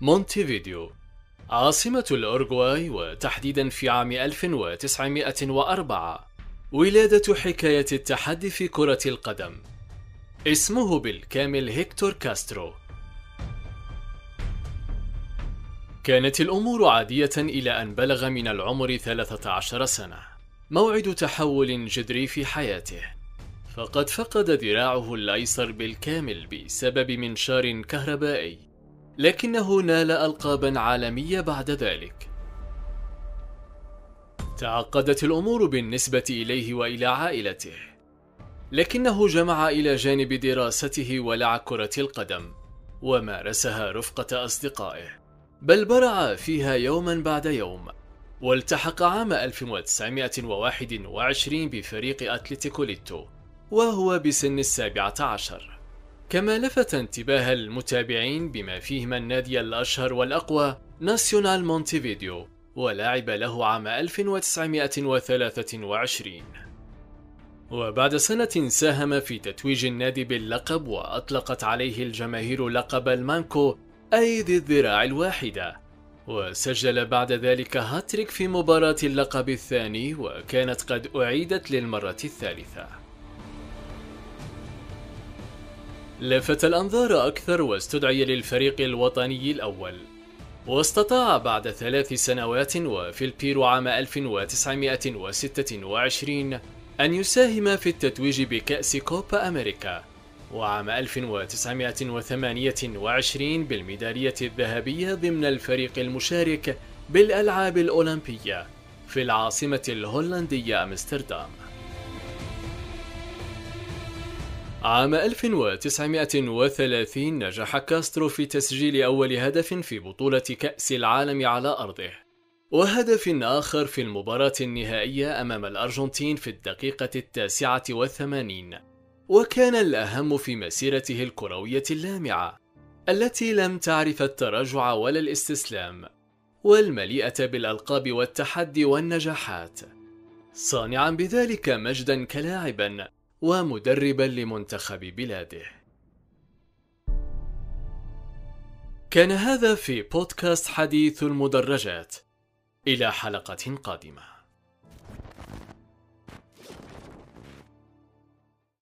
مونتيفيديو. عاصمة الأورغواي وتحديدا في عام 1904 ولادة حكاية التحدي في كرة القدم. اسمه بالكامل هيكتور كاسترو. كانت الأمور عادية إلى أن بلغ من العمر 13 سنة. موعد تحول جذري في حياته. فقد فقد ذراعه الأيسر بالكامل بسبب منشار كهربائي. لكنه نال ألقابا عالمية بعد ذلك. تعقدت الأمور بالنسبة إليه وإلى عائلته. لكنه جمع إلى جانب دراسته ولعب كرة القدم ومارسها رفقة أصدقائه. بل برع فيها يوما بعد يوم والتحق عام 1921 بفريق أتلتيكو ليتو وهو بسن السابعة عشر. كما لفت انتباه المتابعين بما فيهم النادي الأشهر والأقوى ناسيونال مونتيفيديو ولعب له عام 1923 وبعد سنة ساهم في تتويج النادي باللقب وأطلقت عليه الجماهير لقب المانكو أي ذي الذراع الواحدة. وسجل بعد ذلك هاتريك في مباراة اللقب الثاني وكانت قد أعيدت للمرة الثالثة. لفت الأنظار أكثر واستدعي للفريق الوطني الأول واستطاع بعد ثلاث سنوات وفي البيرو عام 1926 أن يساهم في التتويج بكأس كوبا أمريكا وعام 1928 بالميدالية الذهبية ضمن الفريق المشارك بالألعاب الأولمبية في العاصمة الهولندية أمستردام. عام 1930 نجح كاسترو في تسجيل أول هدف في بطولة كأس العالم على أرضه. وهدف آخر في المباراة النهائية أمام الأرجنتين في الدقيقة التاسعة والثمانين. وكان الأهم في مسيرته الكروية اللامعة التي لم تعرف التراجع ولا الاستسلام والمليئة بالألقاب والتحدي والنجاحات. صانعا بذلك مجدا كلاعبا ومدربا لمنتخب بلاده. كان هذا في بودكاست حديث المدرجات. إلى حلقة قادمة.